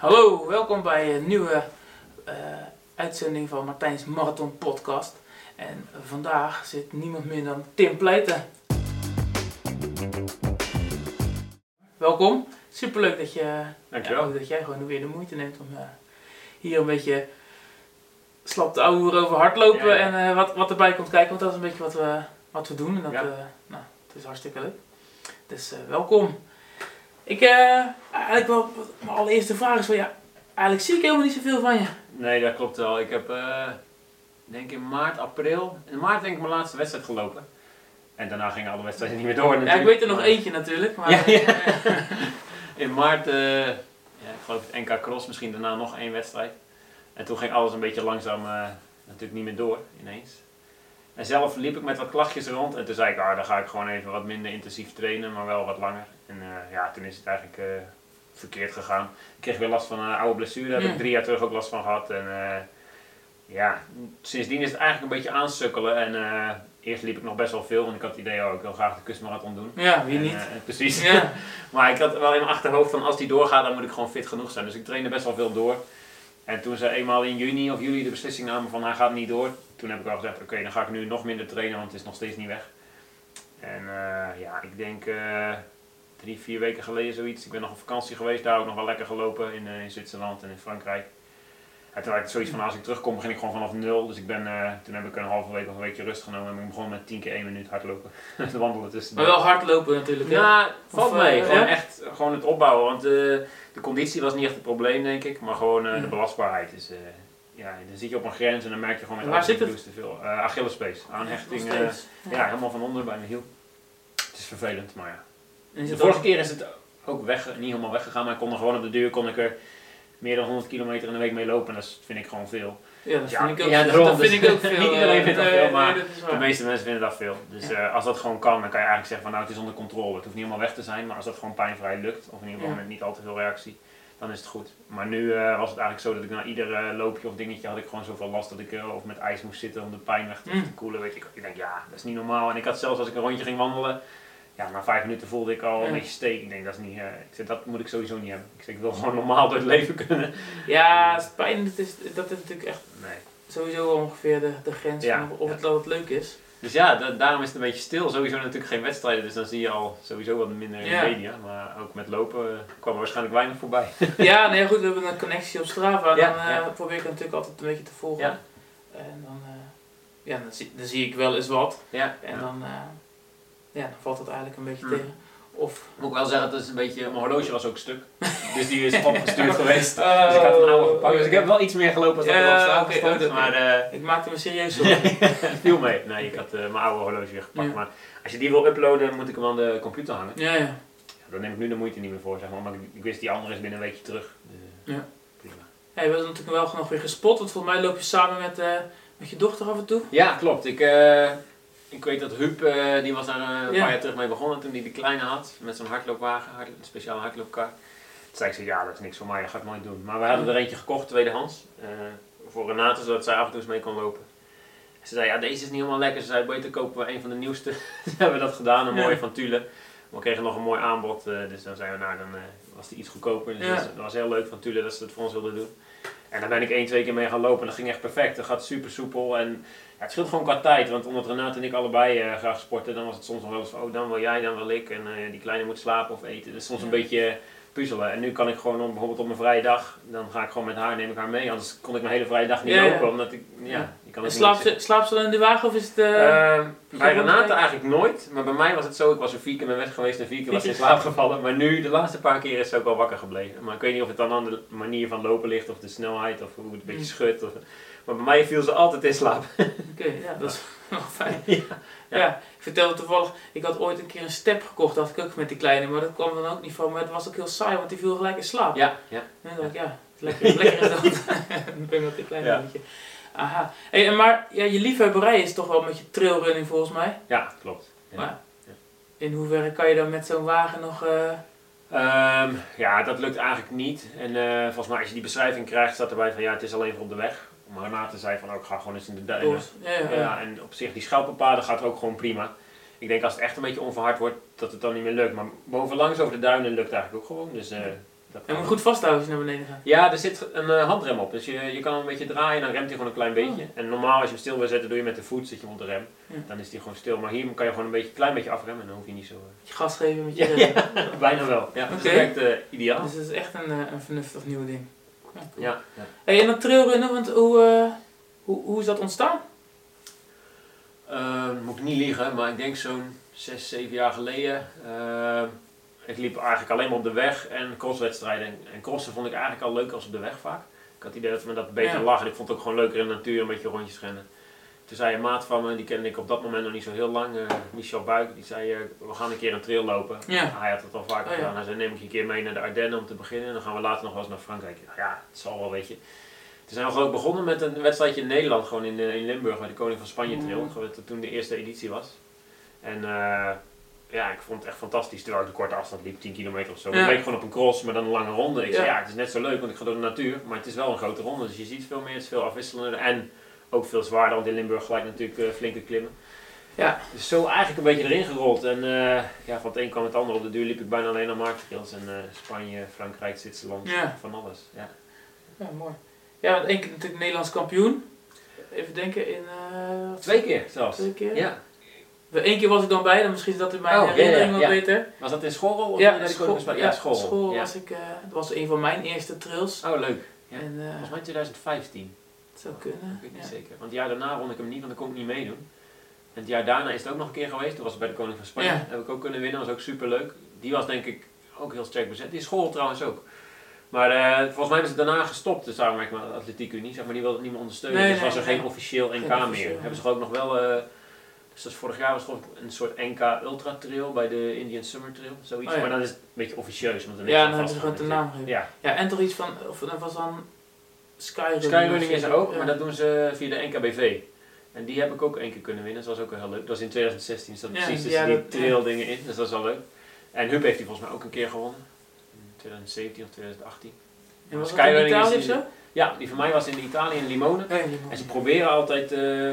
Hallo, welkom bij een nieuwe eh, uitzending van Martijn's Marathon Podcast. En vandaag zit niemand meer dan Tim Pleiten. Welkom, superleuk dat, je, Dankjewel. ja, dat jij gewoon weer de moeite neemt om eh, hier een beetje slap te ouwen over hardlopen Ja, ja. en eh, wat, wat erbij komt kijken. Want dat is een beetje wat we, wat we doen en dat nou, het is hartstikke leuk. Dus welkom. Ik, eh, eigenlijk wel, mijn allereerste vraag is van ja, eigenlijk zie ik helemaal niet zoveel van je. Nee, dat klopt wel. Ik heb, eh, denk in maart, april, in maart denk ik mijn laatste wedstrijd gelopen. En daarna gingen alle wedstrijden niet meer door Ja, ik weet er nog Maar eentje natuurlijk, maar Ja, ja. In maart, eh, ja, ik geloof het NK Cross, misschien daarna nog één wedstrijd. En toen ging alles een beetje langzaam natuurlijk niet meer door ineens. En zelf liep ik met wat klachtjes rond en toen zei ik, ah, dan ga ik gewoon even wat minder intensief trainen, maar wel wat langer. En eh, ja, toen is het eigenlijk eh, verkeerd gegaan. Ik kreeg weer last van een oude blessure, daar heb ik drie jaar terug ook last van gehad. En eh, ja, sindsdien is het eigenlijk een beetje aansukkelen. En eerst liep ik nog best wel veel, want ik had het idee, oh, ik wil graag de kustmarathon doen. ja, wie En, niet. precies. Ja. maar ik had wel in mijn achterhoofd van als die doorgaat, dan moet ik gewoon fit genoeg zijn. Dus ik trainde best wel veel door. En toen ze eenmaal in juni of juli de beslissing namen van hij gaat niet door, toen heb ik al gezegd, oké, dan ga ik nu nog minder trainen, want het is nog steeds niet weg. En eh, ja, ik denk eh, drie, vier weken geleden zoiets. Ik ben nog op vakantie geweest, daar ook nog wel lekker gelopen in, eh, in Zwitserland en in Frankrijk. En toen had ik zoiets van, als ik terugkom, begin ik gewoon vanaf nul. Dus ik ben, eh, toen heb ik een halve week of een weekje rust genomen en ben ik begonnen met 10 keer 1 minuut hardlopen. Te wandelen tussen Maar wel hardlopen natuurlijk. hè? ja, valt Of, eh, mee. Gewoon ja? echt gewoon het opbouwen. Want eh, de conditie was niet echt het probleem, denk ik. Maar gewoon eh, de Ja. belastbaarheid is... eh, ja, dan zit je op een grens en dan merk je gewoon met zit het? doe te veel. Achillespees, aanhechting. Eh, steeds. ja, helemaal van onder bij mijn hiel. Het is vervelend, maar ja. De vorige ook- keer is het ook weg, niet helemaal weggegaan, maar ik kon er gewoon op de deur kon ik er meer dan 100 kilometer in de week mee lopen. En dat vind ik gewoon veel. Ja, dat Ja, vind ik ook, ja, dat, daarom, dat vind ik ook veel. niet iedereen eh, vindt dat nee, veel, nee, maar dat De meeste mensen vinden dat veel. Dus Ja. eh, als dat gewoon kan, dan kan je eigenlijk zeggen van nou het is onder controle. Het hoeft niet helemaal weg te zijn, maar als dat gewoon pijnvrij lukt, of in ieder geval Ja. met niet al te veel reactie, dan is het goed. Maar nu eh, was het eigenlijk zo dat ik na ieder loopje of dingetje had ik gewoon zoveel last dat ik of met ijs moest zitten om de pijn weg te, Mm. te koelen. Weet ik. ik denk ja, dat is niet normaal. En ik had zelfs als ik een rondje ging wandelen, ja, na vijf minuten voelde ik al Ja. een beetje steek. Ik denk dat is niet, eh, ik zeg, dat moet ik sowieso niet hebben. Ik zeg, ik wil gewoon normaal door het leven kunnen. Ja, het is pijn, dat is, dat is natuurlijk echt Nee. sowieso ongeveer de, de grens Ja, van of, of ja. het, dat het leuk is. Dus ja, da- daarom is het een beetje stil. Sowieso natuurlijk geen wedstrijden, dus dan zie je al sowieso wat minder in Ja. de media. Maar ook met lopen eh, kwam er waarschijnlijk weinig voorbij. Ja, nee, goed, we hebben een connectie op Strava. Ja, dan eh, ja. probeer ik natuurlijk altijd een beetje te volgen. Ja. En dan, eh, ja, dan, zie, dan zie ik wel eens wat. Ja, En ja. dan, eh, ja, dan valt het eigenlijk een beetje tegen. Of... Moet ik wel zeggen, dat is een beetje, mijn horloge was ook stuk. Dus die is opgestuurd geweest. Oh, Dus ik had een oude gepakt. Dus ik heb wel iets meer gelopen als dat er Ja, op Strava oké, stond. oké. Maar eh, Ik maakte me serieus op. viel mee. Nee, ik had eh, mijn oude horloge weer gepakt. Ja. Maar als je die wil uploaden, moet ik hem aan de computer hangen. Ja, ja. Ja, daar neem ik nu de moeite niet meer voor, zeg maar. Maar ik, ik wist die andere is binnen een weekje terug. Dus, eh, Ja. Prima. Hey, we hebben natuurlijk wel nog weer gespot, want volgens mij loop je samen met, eh, met je dochter af en toe. Ja, klopt. Ik, eh, ik weet dat Huub, eh, die was daar eh, een Ja. paar jaar terug mee begonnen toen hij de kleine had. Met zo'n hardloopwagen, hard, een speciale hardloopkar. Toen zei ik zo, ja dat is niks voor mij, dat ga ik nooit doen. Maar we hadden er eentje gekocht, tweedehands. eh, voor Renate, zodat zij af en toe eens mee kon lopen. Ze zei, ja deze is niet helemaal lekker. Ze zei, beter kopen we een van de nieuwste. Toen hebben we dat gedaan, een Ja. mooie van Tule. We kregen nog een mooi aanbod, dus dan zeiden we, nou dan was die iets goedkoper. Dus Ja. dat, was, dat was heel leuk van Tule dat ze dat voor ons wilden doen. En daar ben ik één, twee keer mee gaan lopen en dat ging echt perfect. Dat gaat super soepel en ja, het scheelt gewoon qua tijd. Want omdat Renate en ik allebei eh, graag sporten, dan was het soms nog wel eens van, oh dan wil jij, dan wil ik. En eh, die kleine moet slapen of eten. Dus soms een beetje eh, puzzelen. En nu kan ik gewoon, om, bijvoorbeeld op mijn vrije dag, dan ga ik gewoon met haar, neem ik haar mee. Anders kon ik mijn hele vrije dag niet lopen, omdat ik, ja, En slaapt ze, slaapt ze dan in de wagen of is het... eh, Ehm, bij Renate eigenlijk nooit, maar bij mij was het zo, ik was er vier keer mee weg geweest en vier keer was in slaap gevallen. Maar nu, de laatste paar keer is ze ook wel wakker gebleven. Maar ik weet niet of het dan aan de manier van lopen ligt, of de snelheid, of hoe het een beetje Mm. schudt. Of, maar bij mij viel ze altijd in slaap. Oké, ja, dat is wel fijn. Ja. Ja. ik vertelde toevallig, ik had ooit een keer een step gekocht, dat had ik ook met die kleine, maar dat kwam dan ook niet van. Maar het was ook heel saai, want die viel gelijk in slaap. Ja, ja. En dan dacht ik, ja, lekker, lekker is dat. Dan ben ik met die kleine Ja. beetje. Aha. Hey, maar ja, je liefhebberij is toch wel met je trailrunning volgens mij. ja klopt. Ja. Maar in hoeverre kan je dan met zo'n wagen nog... eh, Ehm, ja, dat lukt eigenlijk niet. En eh, volgens mij als je die beschrijving krijgt, staat erbij van ja, het is alleen voor op de weg. Maar Renate zei van, oh, ik ga gewoon eens in de duinen. Doors. Ja, ja, ja. Ja, en op zich, die schelpenpaden gaat ook gewoon prima. Ik denk als het echt een beetje onverhard wordt, dat het dan niet meer lukt. Maar bovenlangs over de duinen lukt eigenlijk ook gewoon. Dus eh, dat Je moet goed vasthouden als je naar beneden gaat. Ja, er zit een eh, handrem op. Dus je, je kan hem een beetje draaien en dan remt hij gewoon een klein beetje. En normaal als je hem stil wil zetten, doe je met de voet, zit je hem op de rem. Ja. Dan is hij gewoon stil. Maar hier kan je gewoon een beetje, klein beetje afremmen en dan hoef je niet zo... je gas geven met je Ja, rem. Bijna wel. Ja, dus dat werkt eh, ideaal. Dus dat is echt een, eh, een vernuftig nieuw ding. Ja, cool. Ja, ja. Hey, en dat trailrunnen, want hoe, eh, hoe, hoe is dat ontstaan? Ehm, moet ik niet liegen, maar ik denk zo'n 6, 7 jaar geleden. Ik liep eigenlijk alleen maar op de weg en crosswedstrijden. En- En crossen vond ik eigenlijk al leuker als op de weg vaak. Ik had het idee dat me dat beter Ja. lag en ik vond het ook gewoon leuker in de natuur, een beetje rondjes rennen. Toen zei een maat van me, die kende ik op dat moment nog niet zo heel lang, eh, Michel Buik, die zei eh, we gaan een keer een trail lopen. Ja. Hij had het al vaker Oh, ja. gedaan. Hij zei neem ik je een keer mee naar de Ardennen om te beginnen en dan gaan we later nog wel eens naar Frankrijk. Ja, het zal wel weet je. Toen zijn we gewoon begonnen met een wedstrijdje in Nederland, gewoon in, eh, in Limburg, bij de Koning van Spanje Trail, Mm. toen de eerste editie was. En ja, ik vond het echt fantastisch, terwijl ik de korte afstand liep, 10 kilometer of zo. Ja. Ik leek gewoon op een cross, maar dan een lange ronde. Ik zei, Ja. het is net zo leuk, want ik ga door de natuur, maar het is wel een grote ronde, dus je ziet veel meer, het is veel afwisselender en ook veel zwaarder, want in Limburg gelijk natuurlijk eh, flinke klimmen. Ja. Dus zo eigenlijk een beetje erin gerold. En eh, ja, van het een kwam het ander. Op de duur liep ik bijna alleen aan marktrails. En eh, Spanje, Frankrijk, Zwitserland, Ja. van alles. Ja. Ja, mooi. Ja, want één keer natuurlijk Nederlands kampioen. Even denken, in... Twee keer zelfs. Twee keer? Ja. Eén keer was ik dan bij, dan misschien is dat in mijn Oh, herinnering ja, wat ja. beter. Was dat in school? Of Ja, de school, ja, ja, school. was ik, eh, dat was een van mijn eerste trails. Oh, leuk. Ja. En eh, Volgens mij 2015. het zou kunnen. Ik weet niet ja. zeker. Want het jaar daarna won ik hem niet, want dan kon ik niet meedoen. En het jaar daarna is het ook nog een keer geweest. Toen was het bij de Koning van Spanje. Ja. Heb ik ook kunnen winnen. was ook super leuk. Die was denk ik ook heel sterk bezet. Die school trouwens ook. Maar eh, volgens mij is het daarna gestopt, de samenwerking met de Atletiek Unie. Zeg maar, die wilde het niet meer ondersteunen. Nee, dus was er nee. geen officieel NK Geen officieel, meer. Hebben ze ook nog wel... dus dat is vorig jaar was het gewoon een soort NK Ultra Trail bij de Indian Summer Trail. Zoiets. Oh, ja. Maar dan is het een beetje officieus. Want dan Ja, dan het hebben ze gewoon de naam gegeven. Ja, Ja, en toch iets van, of dat was dan Skyrunning. Skyrunning is er ook, Ja. maar dat doen ze via de NKBV. En die heb ik ook één keer kunnen winnen, dat was ook wel heel leuk. Dat was in 2016, dus dat Ja, precies tussen die trail dingen in, dus dat is wel leuk. En Huub heeft die volgens mij ook een keer gewonnen. In 2017 of 2018. En was dat in Skyrunning Italië is- zo? Ja, die van mij was in Italië, in Limone. Die En ze proberen altijd eh,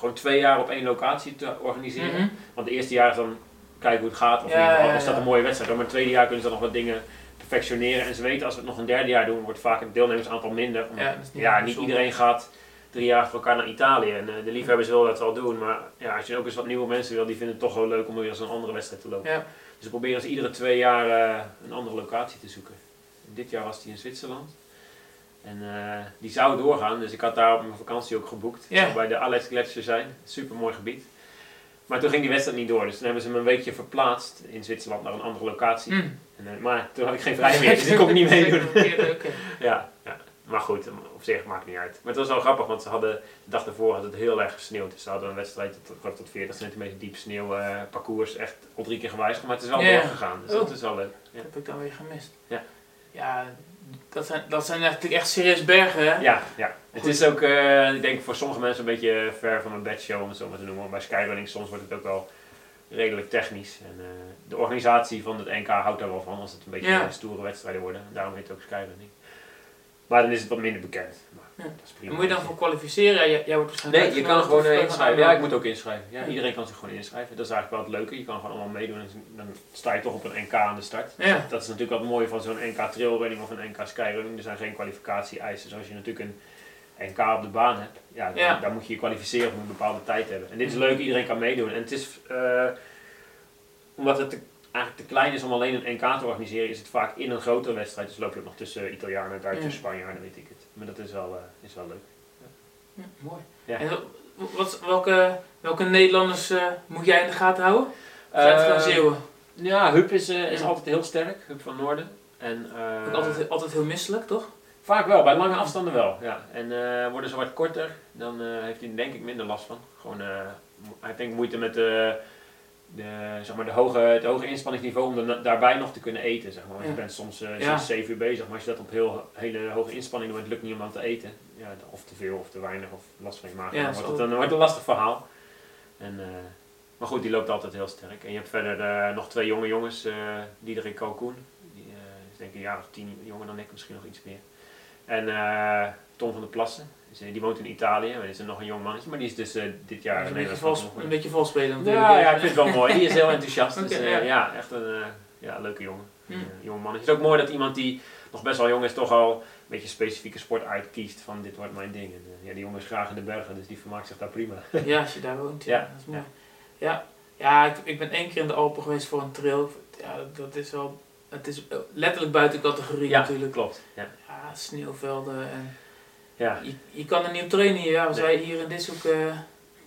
gewoon twee jaar op één locatie te organiseren. Mhm. Want de eerste jaar is dan kijken hoe het gaat. Of Ja, geval, is dat een mooie wedstrijd. Maar het tweede jaar kunnen ze dan nog wat dingen perfectioneren. En ze weten als we het nog een derde jaar doen, wordt vaak het deelnemersaantal minder. Omdat- Ja, niet ja, niet bijzonder. iedereen gaat drie jaar achter elkaar naar Italië. En eh, de liefhebbers willen dat wel doen. Maar ja, als je ook eens wat nieuwe mensen wil, die vinden het toch wel leuk om weer eens een andere wedstrijd te lopen. Ja. Dus ze proberen ze iedere twee jaar eh, een andere locatie te zoeken. Dit jaar was die in Zwitserland. En eh, die zou doorgaan, dus ik had daar op mijn vakantie ook geboekt. Zou bij de Alex Gletscher zijn, super mooi gebied. Maar toen ging die wedstrijd niet door, dus toen hebben ze me een weekje verplaatst in Zwitserland naar een andere locatie. Mm. En, eh, maar toen had ik geen vrij meer, dus ik kon niet meedoen. Ja, ja, maar goed, op zich maakt niet uit. Maar het was wel grappig, want ze hadden, de dag daarvoor had het heel erg gesneeuwd. Dus ze hadden een wedstrijd tot, tot 40 centimeter diep sneeuw eh, parcours echt al drie keer gewijzigd. Maar het is wel Ja. doorgegaan, dus Oh. dat is wel leuk. Ja. Dat heb ik dan weer gemist. Ja. Ja, dat zijn, dat zijn natuurlijk echt serieus bergen, hè? Ja, ja. Het is ook, eh, ik denk voor sommige mensen een beetje ver van mijn bedshow om het zo maar te noemen. Bij skyrunning soms wordt het ook wel redelijk technisch. En eh, de organisatie van het NK houdt daar wel van als het een beetje Ja. stoere wedstrijden worden. Daarom heet het ook skyrunning. Maar dan is het wat minder bekend. Maar Ja. dat is prima. En moet je dan voor kwalificeren? Ja, jij, jij wordt waarschijnlijk Nee, je kan gewoon eh, inschrijven. Ja, ik moet ook inschrijven. Ja, iedereen kan zich gewoon inschrijven. Dat is eigenlijk wel het leuke. Je kan gewoon allemaal meedoen en dan sta je toch op een NK aan de start. Dus Ja. dat, dat is natuurlijk wat mooi van zo'n NK trailrunning of een NK skyrunning. Er zijn geen kwalificatie-eisen. Dus als je natuurlijk een NK op de baan hebt, ja, dan, Ja. dan moet je je kwalificeren of een bepaalde tijd hebben. En dit is leuk, iedereen kan meedoen. En het is, eh, omdat het te- eigenlijk te klein is om alleen een NK te organiseren, is het vaak in een grotere wedstrijd. Dus loop je ook nog tussen Italianen, Duitsers, Ja. Spanjaarden, weet ik het. Maar dat is wel, eh, is wel leuk. Ja, mooi. Ja. En wa- wat, welke, welke Nederlanders eh, moet jij in de gaten houden? Zijn het gewoon Eh, Zeeuwen? Ja, Huub is, is Ja. altijd heel sterk, Huub van Noorden. En, eh, Ook altijd, altijd heel misselijk, toch? Vaak wel, bij lange afstanden wel. Ja. En eh, worden ze wat korter, dan eh, heeft hij denk ik minder last van. Gewoon, eh, hij heeft denk ik moeite met de, de, zeg maar de hoge, het hoge inspanningsniveau om daarbij nog te kunnen eten. Zeg maar. Want Ja. je bent soms eh Ja. 6, 7 uur bezig, maar als je dat op heel, hele hoge inspanning doet, het lukt niet om aan te eten. Ja, of te veel of te weinig of last van je maag. Ja, dan wordt het een, wordt een lastig verhaal. En, eh, maar goed, die loopt altijd heel sterk. En je hebt verder eh, nog twee jonge jongens, eh Diederik Kalkoen. Die eh, is denk ik een jaar of tien jonger dan ik, misschien nog iets meer. En eh, Tom van der Plassen, die woont in Italië, maar is er nog een jong mannetje, maar die is dus eh, dit jaar een, beetje Nederlands vals, een beetje geworden. natuurlijk. Ja, ja, ik vind het wel mooi. Die is heel enthousiast. Dus, eh, ja. ja. echt een eh, ja, leuke jongen. Hm. Een jonge man. Het is ook mooi dat iemand die nog best wel jong is, toch al een beetje specifieke sport uitkiest van dit wordt mijn ding. En, ja, die jongen is graag in de bergen, dus die vermaakt zich daar prima. Ja, als je daar woont. Ja, Ja, dat is mooi. Ja, ja. ik, ik ben één keer in de Alpen geweest voor een trail. Ja, dat, is wel... Het is letterlijk buiten categorie Ja, natuurlijk. klopt. Ja. Ja, sneeuwvelden en... Ja. Je, je kan er niet op trainen hier. Ja, Nee. wij hier in dit zoek... eh,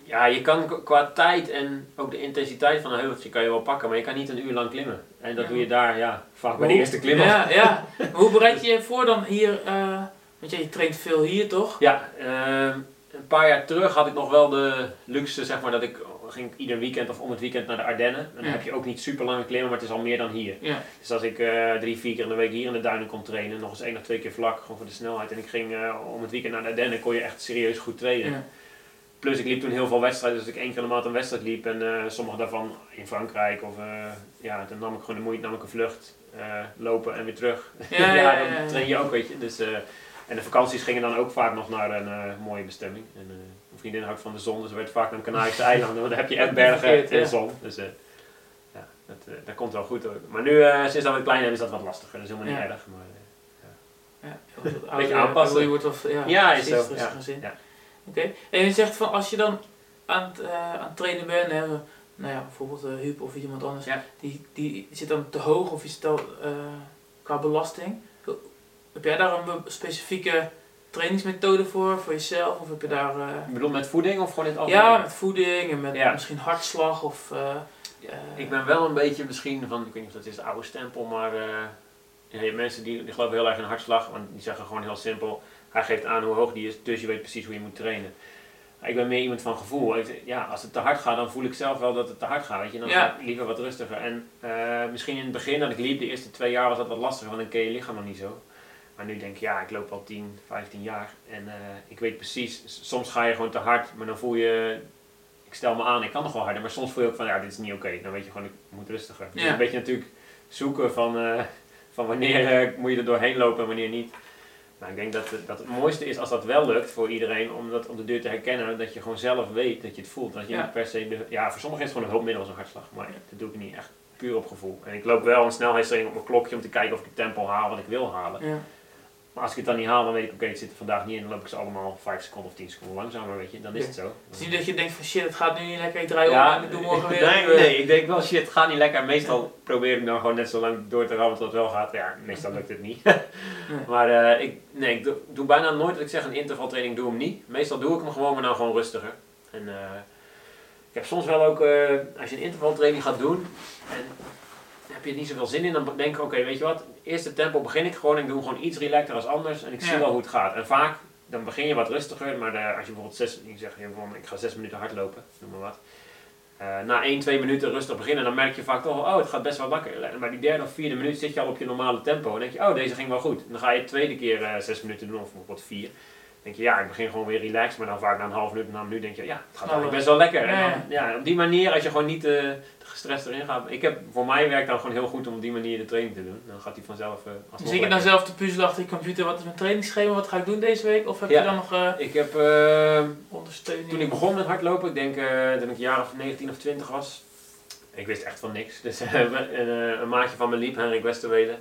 ja, je kan qua tijd en ook de intensiteit van een heuveltje kan je wel pakken, maar je kan niet een uur lang klimmen. En dat Ja. doe je daar, ja, vaak bij de eerste klim al. Ja, ja. Maar hoe bereid je je voor dan hier... eh, want je traint veel hier toch? Ja, ehm, een paar jaar terug had ik nog wel de luxe, zeg maar, dat ik ging ieder weekend of om het weekend naar de Ardennen. En dan Ja. heb je ook niet super lange klimmen, maar het is al meer dan hier. Ja. Dus als ik eh, drie, vier keer in de week hier in de duinen kon trainen, nog eens één of twee keer vlak, gewoon voor de snelheid. En ik ging eh, om het weekend naar de Ardennen, kon je echt serieus goed trainen. ja. Plus ik liep toen heel veel wedstrijden, dus ik één keer in de maand een wedstrijd liep en eh, sommige daarvan in Frankrijk of ja, dan nam ik gewoon de moeite, nam ik een vlucht, lopen en weer terug. Ja, dan train je ook, weet je. Dus, en de vakanties gingen dan ook vaak nog naar een eh, mooie bestemming. En, eh, mijn vriendin houdt van de zon, dus we werd vaak naar de Canarische eilanden, want daar heb je echt bergen en ja. zon. Dus eh, ja, dat, dat komt wel goed. Hoor. Maar nu, sinds dat we klein hebben, is dat wat lastiger. Dat is helemaal niet Ja. erg. Maar, eh, Ja, wat ouder, aanpassen. Je wordt ja, Ja, is zo, ja, ja. Oké. En je zegt van als je dan aan het, aan het trainen bent, hè, nou ja, bijvoorbeeld uh, Huub of iemand anders, Ja. die, die zit dan te hoog of al eh, qua belasting. Heb jij daar een specifieke trainingsmethode voor, voor jezelf? Of heb je daar... eh, ik bedoel met voeding of gewoon in het algemeen? ja, met voeding en met Ja. misschien hartslag of... eh, Ja, eh, ik ben wel een beetje misschien van, ik weet niet of dat is de oude stempel, maar eh, ja, mensen die, die geloven heel erg in hartslag, want die zeggen gewoon heel simpel, hij geeft aan hoe hoog die is, dus je weet precies hoe je moet trainen. Ik ben meer iemand van gevoel. Ik, ja, als het te hard gaat, dan voel ik zelf wel dat het te hard gaat. Weet je? Dan Ja. ga ik liever wat rustiger. En misschien in het begin dat ik liep, de eerste twee jaar was dat wat lastiger, want dan ken je je lichaam nog niet zo. Maar nu denk ik, ja, ik loop al 10, 15 jaar en eh, ik weet precies, soms ga je gewoon te hard, maar dan voel je, ik stel me aan, ik kan nog wel harder, maar soms voel je ook van, ja, dit is niet oké. Dan weet je gewoon, ik moet rustiger. Dus een beetje natuurlijk zoeken van, eh, van wanneer eh, moet je er doorheen lopen en wanneer niet. Nou, ik denk dat het, dat het mooiste is als dat wel lukt voor iedereen, om dat op de deur te herkennen, dat je gewoon zelf weet dat je het voelt. Dat je Ja. niet per se, de, ja, voor sommigen is het gewoon een hulpmiddel als een hartslag, maar dat doe ik niet echt puur op gevoel. En ik loop wel een snelheidstraining op mijn klokje om te kijken of ik het tempo haal wat ik wil halen. ja. Maar als ik het dan niet haal, dan weet ik, oké, het zit er vandaag niet in, dan loop ik ze allemaal 5 seconden of 10 seconden langzamer, weet je. Dan is het zo. Het is niet dat je denkt van shit, het gaat nu niet lekker, ik draai om Ja, en ik doe morgen weer... nee, nee, ik denk wel, shit, het gaat niet lekker. Meestal probeer ik dan gewoon net zo lang door te rammen tot het wel gaat. Ja, meestal lukt het niet. Maar eh, ik, nee, ik doe, doe bijna nooit dat ik zeg een intervaltraining doe hem niet. Meestal doe ik hem gewoon, maar dan gewoon rustiger. En eh, ik heb soms wel ook, eh, als je een intervaltraining gaat doen en heb je niet zoveel zin in, dan denk ik, oké, weet je wat, eerste tempo begin ik gewoon en ik doe gewoon iets relaxter als anders en ik zie wel hoe het gaat. En vaak, dan begin je wat rustiger, maar de- als je bijvoorbeeld zes, ik zeg ik ga zes minuten hardlopen, noem maar wat. Eh, na 1, 2 minuten rustig beginnen, dan merk je vaak toch, oh het gaat best wel lekker. Maar die derde of vierde minuut zit je al op je normale tempo. En denk je, oh deze ging wel goed. En dan ga je de tweede keer eh 6 minuten doen, of bijvoorbeeld 4. Denk je, ja ik begin gewoon weer relaxed. Maar dan vaak na een half minuut, na een minuut denk je, ja het gaat eigenlijk best wel lekker. En ja, dan, ja, op die manier, als je gewoon niet eh, te gestrest erin gaat. Ik heb, voor mij werkt dan gewoon heel goed om op die manier de training te doen. Dan gaat hij vanzelf uh, Zit je dan zelf te puzzelen achter je computer, wat is mijn trainingsschema, wat ga ik doen deze week? Of heb Ja. je dan nog eh, Ik heb, eh, ondersteuning? Toen ik begon met hardlopen, ik denk eh, dat ik een jaar of 19 of 20 was. Ik wist echt van niks. Dus eh, een, eh, een maatje van me liep, Henrik Westerwede.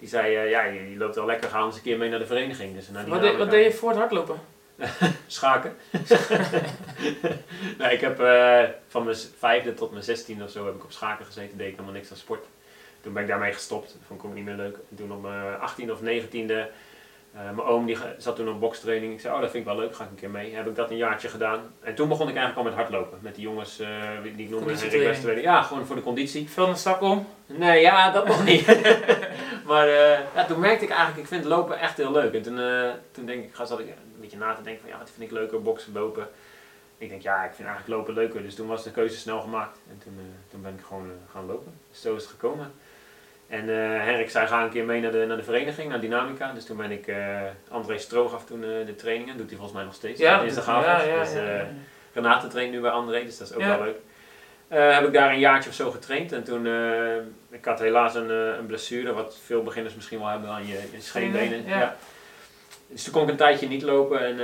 Die zei, eh, ja, je, je loopt wel lekker, ga eens een keer mee naar de vereniging. Dus naar die wat, wat deed je voor het hardlopen? Schaken. nee, ik heb eh, van mijn vijfde tot mijn zestiende of zo heb ik op schaken gezeten. Deed ik helemaal niks aan sport. Toen ben ik daarmee gestopt. Dat vond ik ook niet meer leuk. En toen op mijn 18e of 19e, eh, mijn oom die zat toen op bokstraining. Ik zei, oh dat vind ik wel leuk, ga ik een keer mee. Heb ik dat een jaartje gedaan. En toen begon ik eigenlijk al met hardlopen. Met die jongens eh, die ik noemde, Henrik Conditietraining. Westerwede. Ja, gewoon voor de conditie. Veel naar zak om? Nee, ja, dat nog niet. maar eh, ja, toen merkte ik eigenlijk, ik vind lopen echt heel leuk. En toen, eh, toen denk ik, ga- zat ik een beetje na te denken van ja, wat vind ik leuker, boksen, lopen. Ik denk ja, ik vind eigenlijk lopen leuker. Dus toen was de keuze snel gemaakt. En toen, eh, toen ben ik gewoon gaan lopen. Dus zo is het gekomen. En Henrik zei ga een keer mee naar de, naar de vereniging, naar Dynamica. Dus toen ben ik, André Stroog gaf toen de trainingen. Doet hij volgens mij nog steeds. Ja, dinsdagavond. ja, ja, dus, ja, ja. Renate traint nu bij André, dus dat is ook wel leuk. Eh, heb ik daar een jaartje of zo getraind en toen, eh, ik had helaas een, eh, een blessure, wat veel beginners misschien wel hebben aan je, je scheenbenen. Ja. Ja. Dus toen kon ik een tijdje niet lopen en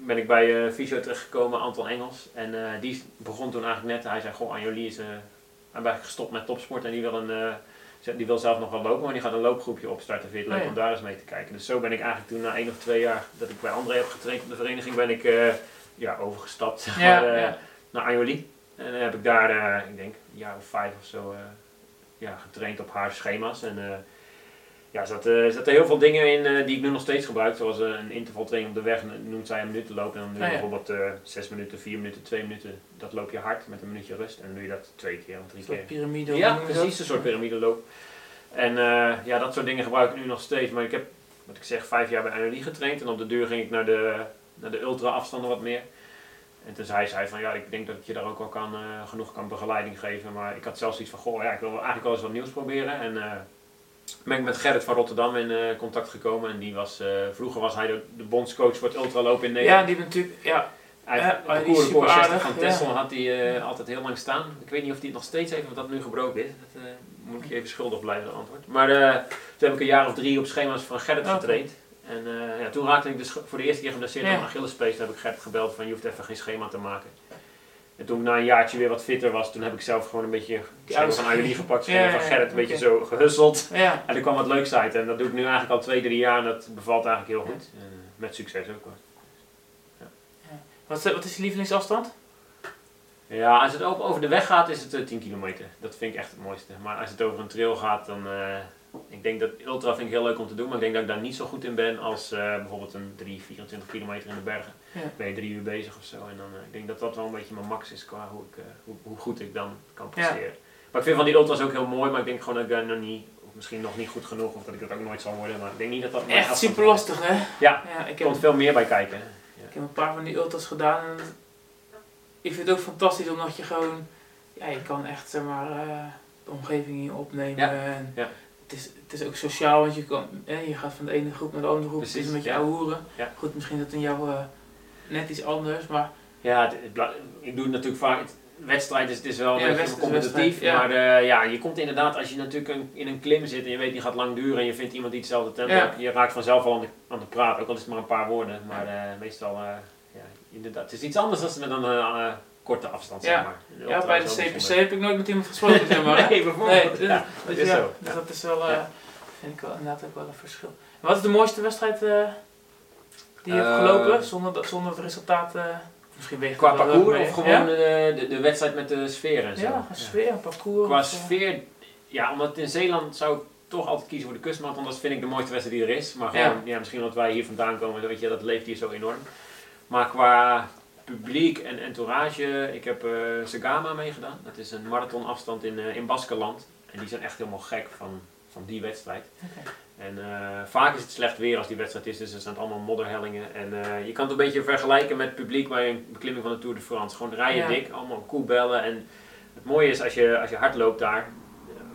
ben ik bij uh, fysio terechtgekomen, Anton Engels. En die begon toen eigenlijk net, hij zei, goh Anjolie is uh, eigenlijk gestopt met topsport en die wil een, Die wil zelf nog wel lopen, maar die gaat een loopgroepje opstarten. Vind je het leuk Oh, om daar eens mee te kijken. Dus zo ben ik eigenlijk toen na één of twee jaar dat ik bij André heb getraind op de vereniging, ben ik ja, overgestapt Ja, naar Anjoli. En dan heb ik daar, eh, ik denk, een jaar of vijf of zo eh, ja, getraind op haar schema's. En eh, ja, er zaten, er zaten heel veel dingen in die ik nu nog steeds gebruik. Zoals een intervaltraining op de weg, en noemt zij een minuut te lopen. En dan doe je Ah, ja. bijvoorbeeld eh, zes minuten, vier minuten, twee minuten. Dat loop je hard met een minuutje rust. En dan doe je dat twee keer of drie Een keer. soort piramide. Ja, precies, een soort piramideloop. En eh, ja, dat soort dingen gebruik ik nu nog steeds. Maar ik heb, wat ik zeg, vijf jaar bij NLI getraind. En op de deur ging ik naar de, naar de ultra afstanden wat meer. En toen zei zij van, ja, ik denk dat ik je daar ook wel kan, eh, genoeg kan begeleiding geven. Maar ik had zelfs iets van, goh, ja, ik wil eigenlijk wel eens wat nieuws proberen. En eh ben ik met Gerrit van Rotterdam in eh, contact gekomen. En die was, vroeger was hij de, de bondscoach voor het ultralopen in Ja, Nederland. die hebben natuurlijk, ja, Hij Ja, de die is koerenkoor super 60 aardig, van ja. Tessel had hij altijd heel lang staan. Ik weet niet of hij het nog steeds heeft of dat nu gebroken is. Dat moet ik je even schuldig blijven, antwoord. Maar toen heb ik een jaar of drie op schema's van Gerrit getraind. En eh, ja, toen raakte ik dus voor de eerste keer geblesseerd aan mijn Achillespees. Toen heb ik Gerrit gebeld van je hoeft even geen schema te maken. En toen ik na een jaartje weer wat fitter was, toen heb ik zelf gewoon een beetje Ja, van Ayuri gepakt. ja, van ja, Gerrit een beetje zo gehusseld. ja. En er kwam wat leuks uit. En dat doe ik nu eigenlijk al twee, drie jaar en dat bevalt eigenlijk heel goed. En, eh, met succes ook hoor. Wat, is- wat is je lievelingsafstand? Ja, als het over de weg gaat, is het eh, 10 kilometer. Dat vind ik echt het mooiste. Maar als het over een trail gaat, dan. eh, ik denk dat ultra vind ik heel leuk om te doen, maar ik denk dat ik daar niet zo goed in ben als eh, bijvoorbeeld een 3, 24 kilometer in de bergen. Ja. Ben je drie uur bezig of zo. En dan, eh, ik denk dat dat wel een beetje mijn max is qua hoe, ik, eh, hoe, hoe goed ik dan kan Ja. presteren. Maar ik vind van die ultras ook heel mooi, maar ik denk gewoon dat ik daar nog niet, of misschien nog niet goed genoeg, of dat ik dat ook nooit zal worden. Maar ik denk niet dat dat Echt super lastig, hè? Ja, Ja, ik er heb, komt veel meer bij kijken. ik heb een paar van die ultras gedaan en ik vind het ook fantastisch omdat je gewoon, ja, je kan echt, zeg maar, de omgeving hier opnemen. Ja, En ja. Het, is, het is ook sociaal, want je, kan, hè, je gaat van de ene groep naar de andere groep. het is Precies, een beetje ja. hoeren. Ja. Goed, misschien is dat in jou eh, net iets anders, maar Ja, het- het bla- ik doe het natuurlijk vaak. Het, wedstrijd is, het is wel een Ja, wedstrijd competitief. wedstrijd, Maar eh, ja, je komt inderdaad, als je natuurlijk een- in een klim zit en je weet die gaat lang duren en je vindt iemand die hetzelfde tempo je raakt vanzelf al aan de, aan de praat, ook al is het maar een paar woorden. Maar eh, meestal, eh, ja, inderdaad, het is iets anders dan met een korte afstand, Ja. zeg maar. Ja, bij de CPC bijzonder. heb ik nooit met iemand gesproken, zeg maar. Nee, bijvoorbeeld. Nee, dus, ja, dus dat is ja, zo. dus Ja. dat is wel, eh, Ja. vind ik wel inderdaad ook wel een verschil. En wat is de mooiste wedstrijd eh, die je hebt Eh, gelopen, zonder, dat- zonder het resultaat, eh, misschien Qua parcours of gewoon Ja, de, de, de wedstrijd met de sfeer en zo? ja sfeer, parcours. Qua sfeer, ja, omdat in Zeeland zou ik toch altijd kiezen voor de kustmarathon. Dat vind ik de mooiste wedstrijd die er is. Maar gewoon, ja. misschien omdat wij hier vandaan komen, weet je, dat leeft hier zo enorm. Maar qua publiek en entourage, ik heb eh Sagama meegedaan. Dat is een marathonafstand in, eh in Baskeland. En die zijn echt helemaal gek van, van die wedstrijd. En eh, vaak is het slecht weer als die wedstrijd is, dus er zijn allemaal modderhellingen. En je kan het een beetje vergelijken met het publiek bij een beklimming van de Tour de France. Gewoon rijden Ja. dik, allemaal koebellen. En het mooie is als je, als je hard loopt daar,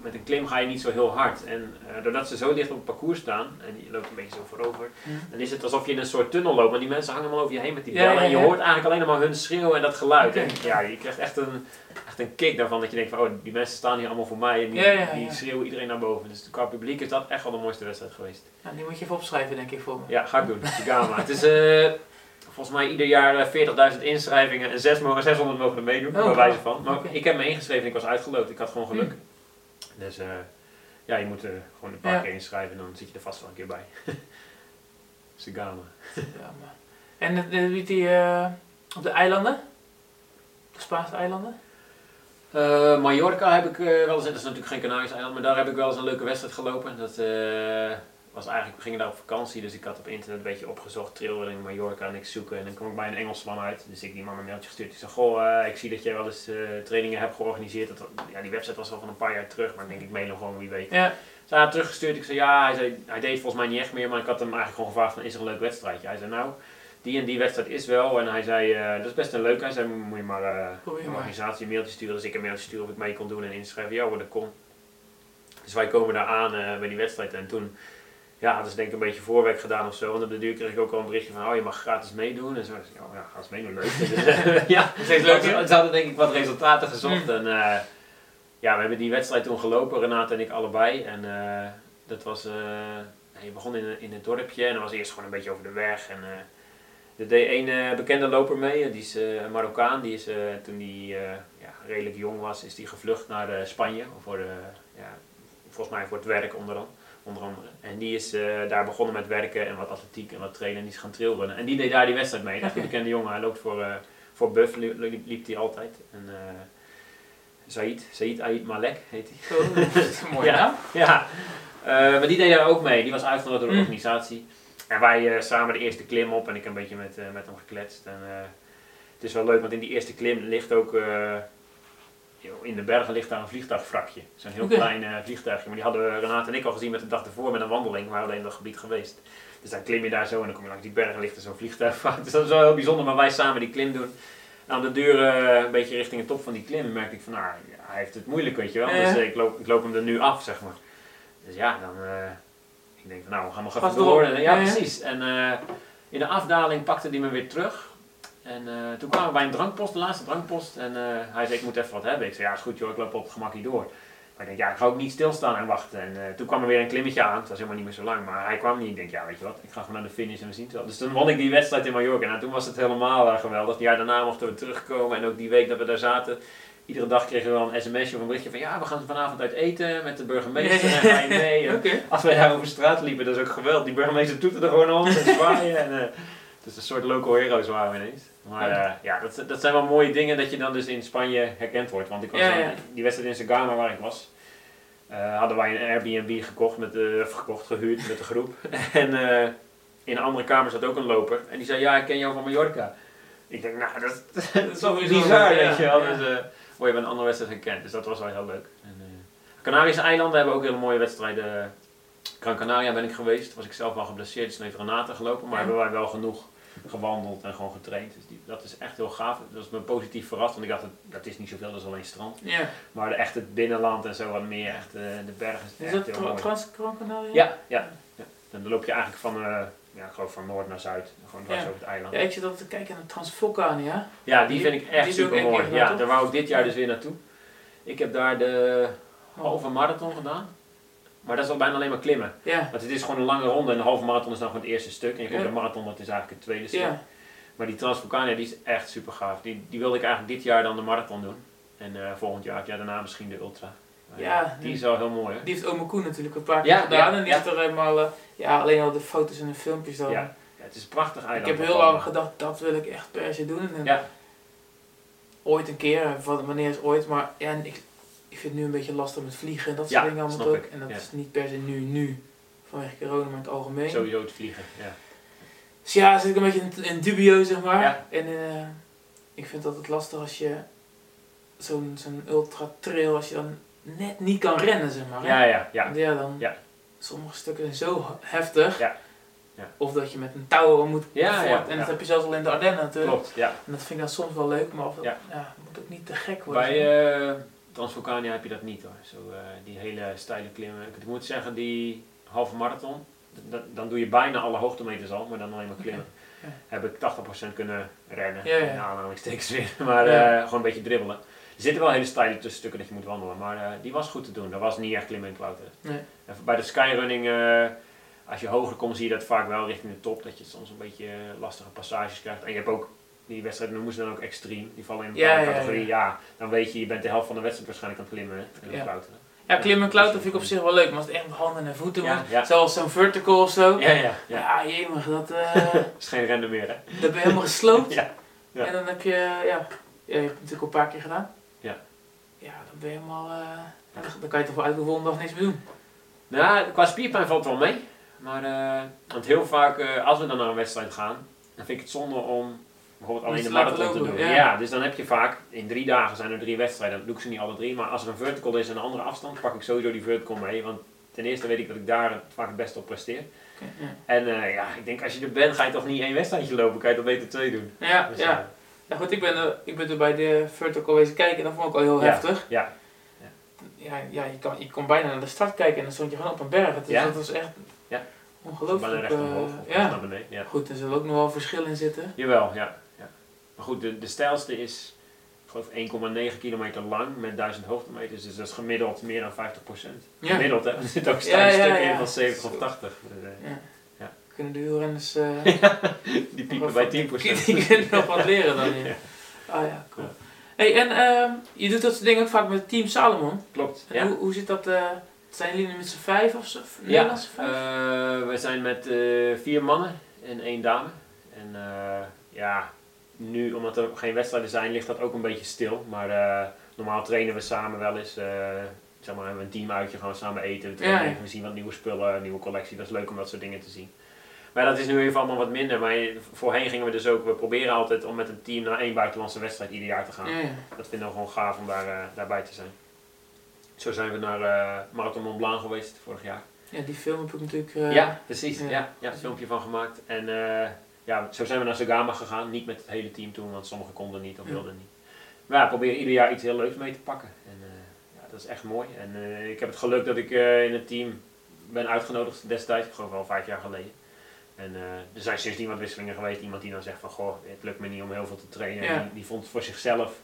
met een klim ga je niet zo heel hard. En eh, doordat ze zo dicht op het parcours staan, en je loopt een beetje zo voorover, dan is het alsof je in een soort tunnel loopt. Maar die mensen hangen allemaal over je heen met die bellen. ja, En je hoort eigenlijk alleen maar hun schreeuwen en dat geluid. En ja, je krijgt echt een, echt een kick daarvan. Dat je denkt van, oh, die mensen staan hier allemaal voor mij. En die, schreeuwen iedereen naar boven. Dus qua publiek is dat echt wel de mooiste wedstrijd geweest. Nou, die moet je even opschrijven, denk ik, voor me. Ja, ga ik doen. Gama. het is eh, volgens mij ieder jaar eh, 40.000 inschrijvingen en 6 mogen, 600 mogen er meedoen, Oh, bij wijze van. Maar ik heb me ingeschreven en ik was uitgeloot. Ik had gewoon geluk. Hm. Dus eh, ja, je moet er gewoon een paar Ja. keer inschrijven en dan zit je er vast wel een keer bij. Sagama. Ja, maar. En de, de, wie die, eh, op de eilanden? De Spaanse eilanden? Eh, Mallorca heb ik eh, wel eens, dat is natuurlijk geen Canarische eiland, maar daar heb ik wel eens een leuke wedstrijd gelopen. Dat eh, was eigenlijk, we gingen daar op vakantie, dus ik had op internet een beetje opgezocht, trailrunning Mallorca en ik zoeken. En dan kwam ik bij een Engelsman uit, dus ik die man een mailtje gestuurd. Ik zei, goh, eh, ik zie dat jij wel eens eh, trainingen hebt georganiseerd. Dat, ja, die website was al van een paar jaar terug, maar ik denk ik mail hem gewoon, wie weet. Ja. Ze had teruggestuurd, ik zei ja, hij, zei, hij deed volgens mij niet echt meer, maar ik had hem eigenlijk gewoon gevraagd van, is er een leuk wedstrijdje? Hij zei nou, die en die wedstrijd is wel. En hij zei, eh, dat is best een leuk. Hij zei, moet je maar een organisatie een mailtje sturen. Dus ik een mailtje sturen of ik mee kon doen en inschrijven. Ja hoor, dat kon. Dus wij komen daar aan bij die wedstrijd. En toen ja, hadden ze denk ik een beetje voorwerk gedaan of zo. En op de duur kreeg ik ook al een berichtje van, oh je mag gratis meedoen. En zo, dus, ik, oh, ja, ga eens meedoen, leuk. Dus, eh, ja, Steeds leuk, ze, hadden denk ik wat resultaten gezocht. Mm. En eh, ja, we hebben die wedstrijd toen gelopen, Renate en ik allebei. En eh, dat was, eh, je begon in, in het dorpje en dan was eerst gewoon een beetje over de weg. En er deed eh, bekende loper mee, die is een Marokkaan. Die is, toen hij ja, redelijk jong was, is die gevlucht naar Spanje. Voor de, ja, volgens mij voor het werk onder, an- onder andere. En die is eh, daar begonnen met werken en wat atletiek en wat trainen. En die is gaan trailrunnen. En die deed daar die wedstrijd mee. Echt een bekende jongen. Hij loopt voor, eh, voor Buff, liep, hij altijd. En, eh Said, Said Ait Malek heet hij. Zo, dat is een mooie Ja. naam. Ja, maar die deed daar ook mee. Die was uitgenodigd door de Mm. organisatie. En wij samen de eerste klim op en ik een beetje met, met hem gekletst. En, het is wel leuk, want in die eerste klim ligt ook... in de bergen ligt daar een vliegtuigvrakje. Zo'n heel klein eh, vliegtuigje. Maar die hadden Renate en ik al gezien met de dag ervoor met een wandeling. We waren alleen in dat gebied geweest. Dus dan klim je daar zo en dan kom je langs die bergen en ligt er zo'n vliegtuigvrak. Dus dat is wel heel bijzonder. Maar wij samen die klim doen. En aan de deur eh, een beetje richting de top van die klim merkte ik van... Nou, hij heeft het moeilijk, weet je wel. Dus eh, ik, loop, ik loop hem er nu af, zeg maar. Dus ja, dan... ik denk van nou, we gaan nog even door. door. Ja, precies. En in de afdaling pakte hij me weer terug. En eh, toen kwamen we bij een drankpost, de laatste drankpost. En eh, hij zei, ik moet even wat hebben. Ik zei, ja is goed joh, ik loop op het gemak hier door. Maar ik denk, ja, ik ga ook niet stilstaan en wachten. En eh, toen kwam er weer een klimmetje aan. Het was helemaal niet meer zo lang, maar hij kwam niet. Ik denk, ja, weet je wat, ik ga gewoon naar de finish en we zien het wel. Dus toen won ik die wedstrijd in Mallorca. En toen was het helemaal geweldig. Jaar daarna mochten we terugkomen. En ook die week dat we daar zaten, iedere dag kregen we wel een sms'je of een berichtje van, ja, we gaan vanavond uit eten met de burgemeester. En ga je mee? Als wij daar over straat liepen, dat is ook geweldig. Die burgemeester doet er gewoon om en zwaaien. En, dus een soort local heroes waren we ineens. Maar eh, ja, dat, dat zijn wel mooie dingen dat je dan dus in Spanje herkend wordt. Want ik was Ja, dan- ja. die wedstrijd in Sagama waar ik was, eh, hadden wij een Airbnb gekocht, met de, of gekocht, gehuurd met de groep. en eh, in een andere kamer zat ook een loper. En die zei, ja, ik ken jou van Mallorca. Ik denk, nou, dat, dat is toch bizar, weet je wel. ja. Dus, eh, word je bij een andere wedstrijd gekend. Dus dat was wel heel leuk. En, eh, Canarische eilanden hebben ook hele mooie wedstrijden. Gran Canaria ben ik geweest. Toen was ik zelf wel geblesseerd, dus heeft Renate gelopen. Maar hebben wij wel genoeg gewandeld en gewoon getraind. Dus die, dat is echt heel gaaf. Dat is me positief verrast, want ik dacht, dat, dat is niet zoveel, dat is alleen strand. Ja. Maar de, echt het binnenland en zo wat meer, echt eh, de bergen, is dat heel tra mooi. Trans Gran Canaria? Ja, ja, ja. Dan loop je eigenlijk van, eh, ja, ik geloof van noord naar zuid. Gewoon dwars Ja. over het eiland. Ja, ik zit altijd te kijken naar Transvulcania. Ja, die Die- vind ik echt super mooi. Ja, daar wou ik dit jaar dus weer naartoe. Ik heb daar de halve marathon gedaan. Maar dat is al bijna alleen maar klimmen. Ja. Want het is gewoon een lange ronde en de halve marathon is dan gewoon het eerste stuk. En je komt de marathon, dat is eigenlijk het tweede stuk. Maar die Transvulcania die is echt super gaaf. Die, die wilde ik eigenlijk dit jaar dan de marathon doen. En eh, volgend jaar, het jaar daarna misschien de ultra. Ja, die is wel heel mooi hè. Die heeft Ome Koen natuurlijk een paar keer Ja, gedaan. ja, en die heeft er helemaal, eh, ja, alleen al de foto's en de filmpjes dan. Ja, Ja, het is een prachtig ik eiland. heb heel lang gedacht, dat wil ik echt per se doen. En Ja. Ooit een keer, eh, wanneer is ooit, maar ja, en ik, ik vind het nu een beetje lastig met vliegen en dat soort Ja, dingen allemaal ook. En dat ja. is niet per se nu, nu, vanwege corona, maar in het algemeen. Sowieso het vliegen. Ja. Dus ja, zit ik een beetje in, in dubio, zeg maar. Ja. En eh, ik vind het altijd lastig als je zo'n zo'n ultra trail, als je dan net niet kan rennen, zeg maar. hè. ja, ja, ja. Want ja, dan Ja. sommige stukken zijn zo heftig. Ja. Ja. Of dat je met een touw moet Ja, voort. ja, En dat heb je zelfs al in de Ardennen natuurlijk. Klopt, ja. En dat vind ik dan soms wel leuk, maar of dat, Ja. ja. moet ook niet te gek worden. Bij eh Transvulcania heb je dat niet hoor. Zo, eh, die hele steile klimmen. Ik moet zeggen, die halve marathon, d- d- dan doe je bijna alle hoogtemeters al, maar dan alleen maar klimmen. Ja. Heb ik 80% kunnen rennen. Ja, ja. In aanhalingstekens weer. Maar Ja. eh, gewoon een beetje dribbelen. Er zitten wel hele steile tussenstukken dat je moet wandelen, maar eh, die was goed te doen. Dat was niet echt klimmen en klauteren. Nee. En bij de skyrunning, eh, als je hoger komt, zie je dat vaak wel richting de top. Dat je soms een beetje lastige passages krijgt. En je hebt ook, die wedstrijden noemen ze dan ook extreem. Die vallen in een Ja, bepaalde ja, ja. categorie. Ja, dan weet je, je bent de helft van de wedstrijd waarschijnlijk aan het klimmen en Ja. klauteren. Ja, klimmen en klauteren vind ik op zich wel leuk, maar als het echt met handen en voeten moet, zoals zo'n vertical of zo. Ja, ja, ja. Jemig, dat, eh is geen rennen meer hè. dat ben je helemaal gesloopt. Ja. Ja. En dan heb je, ja, je hebt het natuurlijk al een paar keer gedaan. Ja. Ja, dan ben je helemaal, eh, dan- kan je toch wel uit de volgende dag niks meer doen. Nou, qua spierpijn valt het wel mee. Maar, eh, want heel vaak, als we dan naar een wedstrijd gaan, dan vind ik het zonde om bijvoorbeeld alleen de marathon te doen. Ja. ja. dus dan heb je vaak, in drie dagen zijn er drie wedstrijden, dan doe ik ze niet alle drie. Maar als er een vertical is en een andere afstand, pak ik sowieso die vertical mee. Want ten eerste weet ik dat ik daar het vaak het beste op presteer. Ja. En eh, ja, ik denk als je er bent, ga je toch niet één wedstrijdje lopen, kan je toch beter twee doen. Ja, Dus, ja. eh, ja, goed, ik ben, er, ik ben er bij de vertical wezen kijken en dat vond ik al heel heftig. ja, Ja, ja je, kan, je kon bijna naar de start kijken en dan stond je gewoon op een berg. Dus dat was echt Ja. ongelooflijk. bijna recht eh, omhoog of ja. naar beneden. Ja. Goed, er zullen ook nog wel verschil in zitten. Jawel, ja. Maar goed, de, de stijlste is, ik geloof 1,9 kilometer lang met 1000 hoogtemeters. Dus dat is gemiddeld meer dan 50 Ja. Gemiddeld, hè? Er zitten ook Ja, ja, stukken in van 70 of 80. Dus, eh, Ja. Ja. Kunnen de wielrenners eh, die piepen bij 10% Die kunnen nog wat leren dan. Ja. Ah ja, cool. Hey, en ehm, je doet dat soort dingen ook vaak met Team Salomon. Klopt, En hoe, hoe zit dat? eh, Zijn jullie met z'n vijf of zo? Ja, vijf? eh, we zijn met eh, vier mannen en één dame. En eh, ja, nu omdat er geen wedstrijden zijn, ligt dat ook een beetje stil. Maar eh, normaal trainen we samen wel eens. eh, zeg maar, hebben we een teamuitje, gaan we samen eten. We, trainen Ja, we zien wat nieuwe spullen, nieuwe collectie. Dat is leuk om dat soort dingen te zien. Maar dat is nu even allemaal wat minder. Maar voorheen gingen we dus ook, we proberen altijd om met een team naar één buitenlandse wedstrijd ieder jaar te gaan. ja. Dat vinden we gewoon gaaf om daar, eh, daarbij te zijn. Zo zijn we naar Marathon Mont Blanc geweest vorig jaar. ja, die film heb ik natuurlijk... ja, precies. ja. Ja. Ja, een filmpje van gemaakt. En ja, zo zijn we naar Sagama gegaan. Niet met het hele team toen, want sommigen konden niet of wilden niet. Maar ja, we proberen ieder jaar iets heel leuks mee te pakken. En eh, ja, dat is echt mooi. En eh, ik heb het geluk dat ik eh, in het team ben uitgenodigd destijds. Ik geloof wel vijf jaar geleden. En er zijn sindsdien wat wisselingen geweest. Iemand die dan zegt van, goh, het lukt me niet om heel veel te trainen. Ja. Die, die vond het voor zichzelf.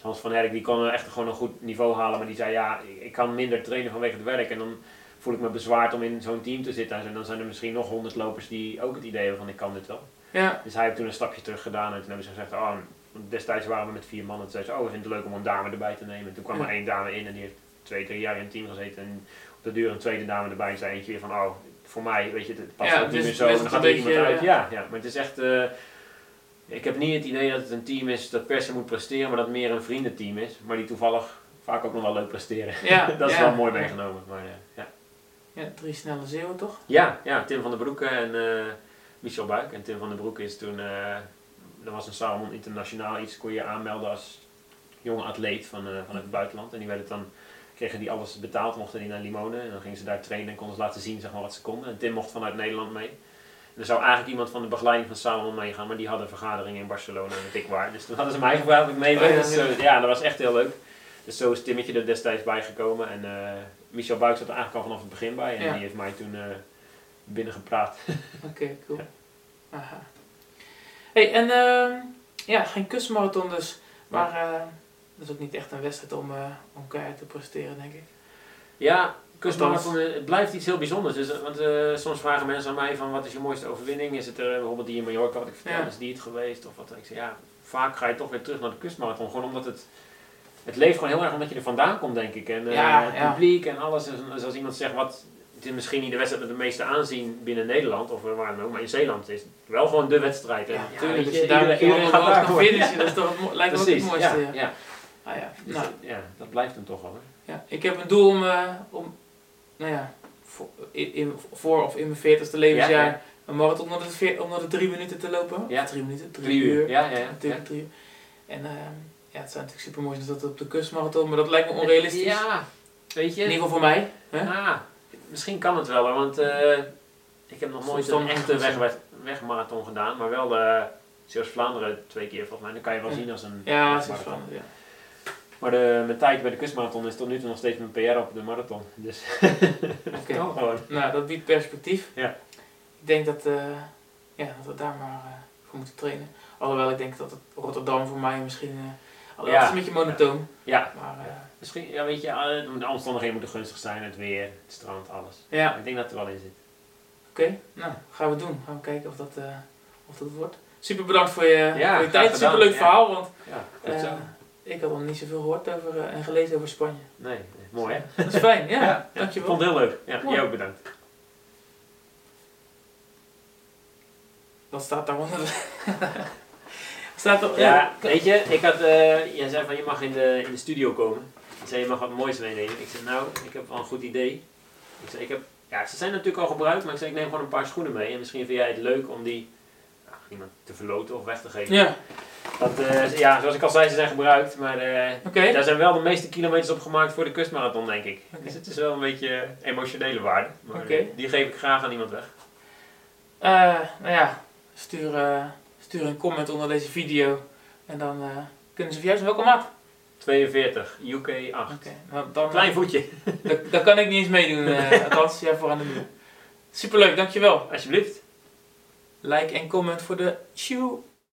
Hans van Herk, die kon echt gewoon een goed niveau halen. Maar die zei, ja, ik, ik kan minder trainen vanwege het werk. En dan voel ik me bezwaard om in zo'n team te zitten. En dan zijn er misschien nog honderd lopers die ook het idee hebben van, ik kan dit wel. Ja, Dus hij heeft toen een stapje terug gedaan. En toen hebben ze gezegd, oh, destijds waren we met vier mannen. Toen zei ze, oh, we vinden het leuk om een dame erbij te nemen. En toen kwam Ja. er één dame in en die heeft twee, drie jaar in het team gezeten. En op de duur een tweede dame erbij. En zei eentje weer van, oh, voor mij, weet je, het past Ja, niet meer zo. En dan gaat er iemand uit. ja. Ja, ja, maar het is echt... eh, ik heb niet het idee dat het een team is dat per se moet presteren, maar dat meer een vriendenteam is. Maar die toevallig vaak ook nog wel leuk presteren. ja. dat is ja. wel mooi meegenomen. Maar, eh, ja. Ja, drie snelle zeeuwen toch? Ja, ja, Tim van der Broeke en eh, Michel Buik. En Tim van der Broeke is toen, eh er was een Salomon Internationaal iets, kon je aanmelden als jonge atleet van, eh, van het buitenland. En die werden dan, kregen die alles betaald, mochten die naar Limonen. En dan gingen ze daar trainen en konden ze laten zien zeg maar, wat ze konden. En Tim mocht vanuit Nederland mee. En er zou eigenlijk iemand van de begeleiding van Salomon meegaan, maar die hadden een vergadering in Barcelona en ik waar. Dus toen hadden ze mij gevraagd of ik mee Oh, wilde. ja, Dus, ja. ja, dat was echt heel leuk. Dus zo is Timmetje er destijds bij gekomen. En Michel Buik zat er eigenlijk al vanaf het begin bij. En Ja. die heeft mij toen eh binnengepraat. Oké, cool. Aha. hey, en ehm, ja, geen kustmarathon dus. Maar eh, dat is ook niet echt een wedstrijd om, eh om keihard te presteren, denk ik. Ja, kustmarathon, het blijft iets heel bijzonders. Dus, want soms vragen mensen aan mij van wat is je mooiste overwinning? Is het er bijvoorbeeld die in Mallorca wat ik vertel, Ja. is die het geweest? Of wat? Ik zeg ja, vaak ga je toch weer terug naar de kustmarathon. Gewoon omdat het, het leeft gewoon heel erg omdat je er vandaan komt denk ik. En eh, Ja, het publiek en alles. Dus, dus als iemand zegt wat, het is misschien niet de wedstrijd met de meeste aanzien binnen Nederland of waar dan ook, maar in Zeeland is het wel gewoon de wedstrijd. Ja, natuurlijk. je, je daar je iedereen- gaat finishen, dat is toch het lijkt me ook het mooiste. ja, Ja. Ah, ja. Dus Nou, dat, ja, dat blijft hem toch wel. Hè? ja. Ik heb een doel om, eh, om nou ja, voor, in, in- voor of in mijn 40ste levensjaar Ja, ja. een marathon onder de, veer- onder de drie minuten te lopen. Ja. Drie minuten, drie, Drie uur. uur. Ja, ja, ja. Natuurlijk drie uur. En ehm, ja, het zou natuurlijk super mooi zijn dat het op de kustmarathon, maar dat lijkt me onrealistisch. Ja, weet je. In ieder geval voor mij. Hè? Ah, misschien kan het wel, want eh, ik heb nog nooit een echte weg, wegmarathon gedaan, maar wel de Zeeuws-Vlaanderen twee keer volgens mij. Dan kan je wel Ja. zien als een Ja, dat ja. Maar de, mijn tijd bij de kustmarathon is tot nu toe nog steeds mijn PR op de marathon. Dus gewoon. Nou, dat biedt perspectief. Ja. Ik denk dat, eh, ja, dat we daar maar eh, voor moeten trainen. Alhoewel ik denk dat het Rotterdam voor mij misschien... alhoewel, Ja. het is een beetje monotoon. Ja, Maar eh, misschien, ja, weet je, eh, de omstandigheden moeten gunstig zijn, het weer, het strand, alles. ja, Ik denk dat het er wel in zit. oké. Nou, gaan we doen. Gaan we kijken of dat, eh, of dat wordt. Super bedankt voor je, Ja, voor je tijd. Super leuk verhaal, want Ja, zo. ik had nog niet zoveel gehoord over en gelezen over Spanje. Nee, nee, mooi hè? Dat is fijn, ja. Ja, Ik Dankjewel. vond het heel leuk. Ja, jij ook bedankt. Wat staat daaronder? staat Ja, weet je, ik had, eh jij zei van je mag in de, in de studio komen. Je zei je mag wat moois meenemen. Ik zei nou, ik heb wel een goed idee. Ik zei ik heb, ja ze zijn natuurlijk al gebruikt, maar ik zei ik neem gewoon een paar schoenen mee. En misschien vind jij het leuk om die nou, iemand te verloten of weg te geven. Ja, Want eh, ja, zoals ik al zei, ze zijn gebruikt. Maar eh, daar zijn wel de meeste kilometers op gemaakt voor de kustmarathon denk ik. Dus het is wel een beetje emotionele waarde. Maar die geef ik graag aan iemand weg. Nou ja, stuur, stuur een comment onder deze video. En dan eh, kunnen ze voor jou zijn. Welke maat? 42, UK 8. Oké, nou, dan, Klein voetje, dan, kan ik niet eens meedoen. eh althans, jij voor aan de muur. Superleuk, dankjewel. alsjeblieft. Like en comment voor de shoe.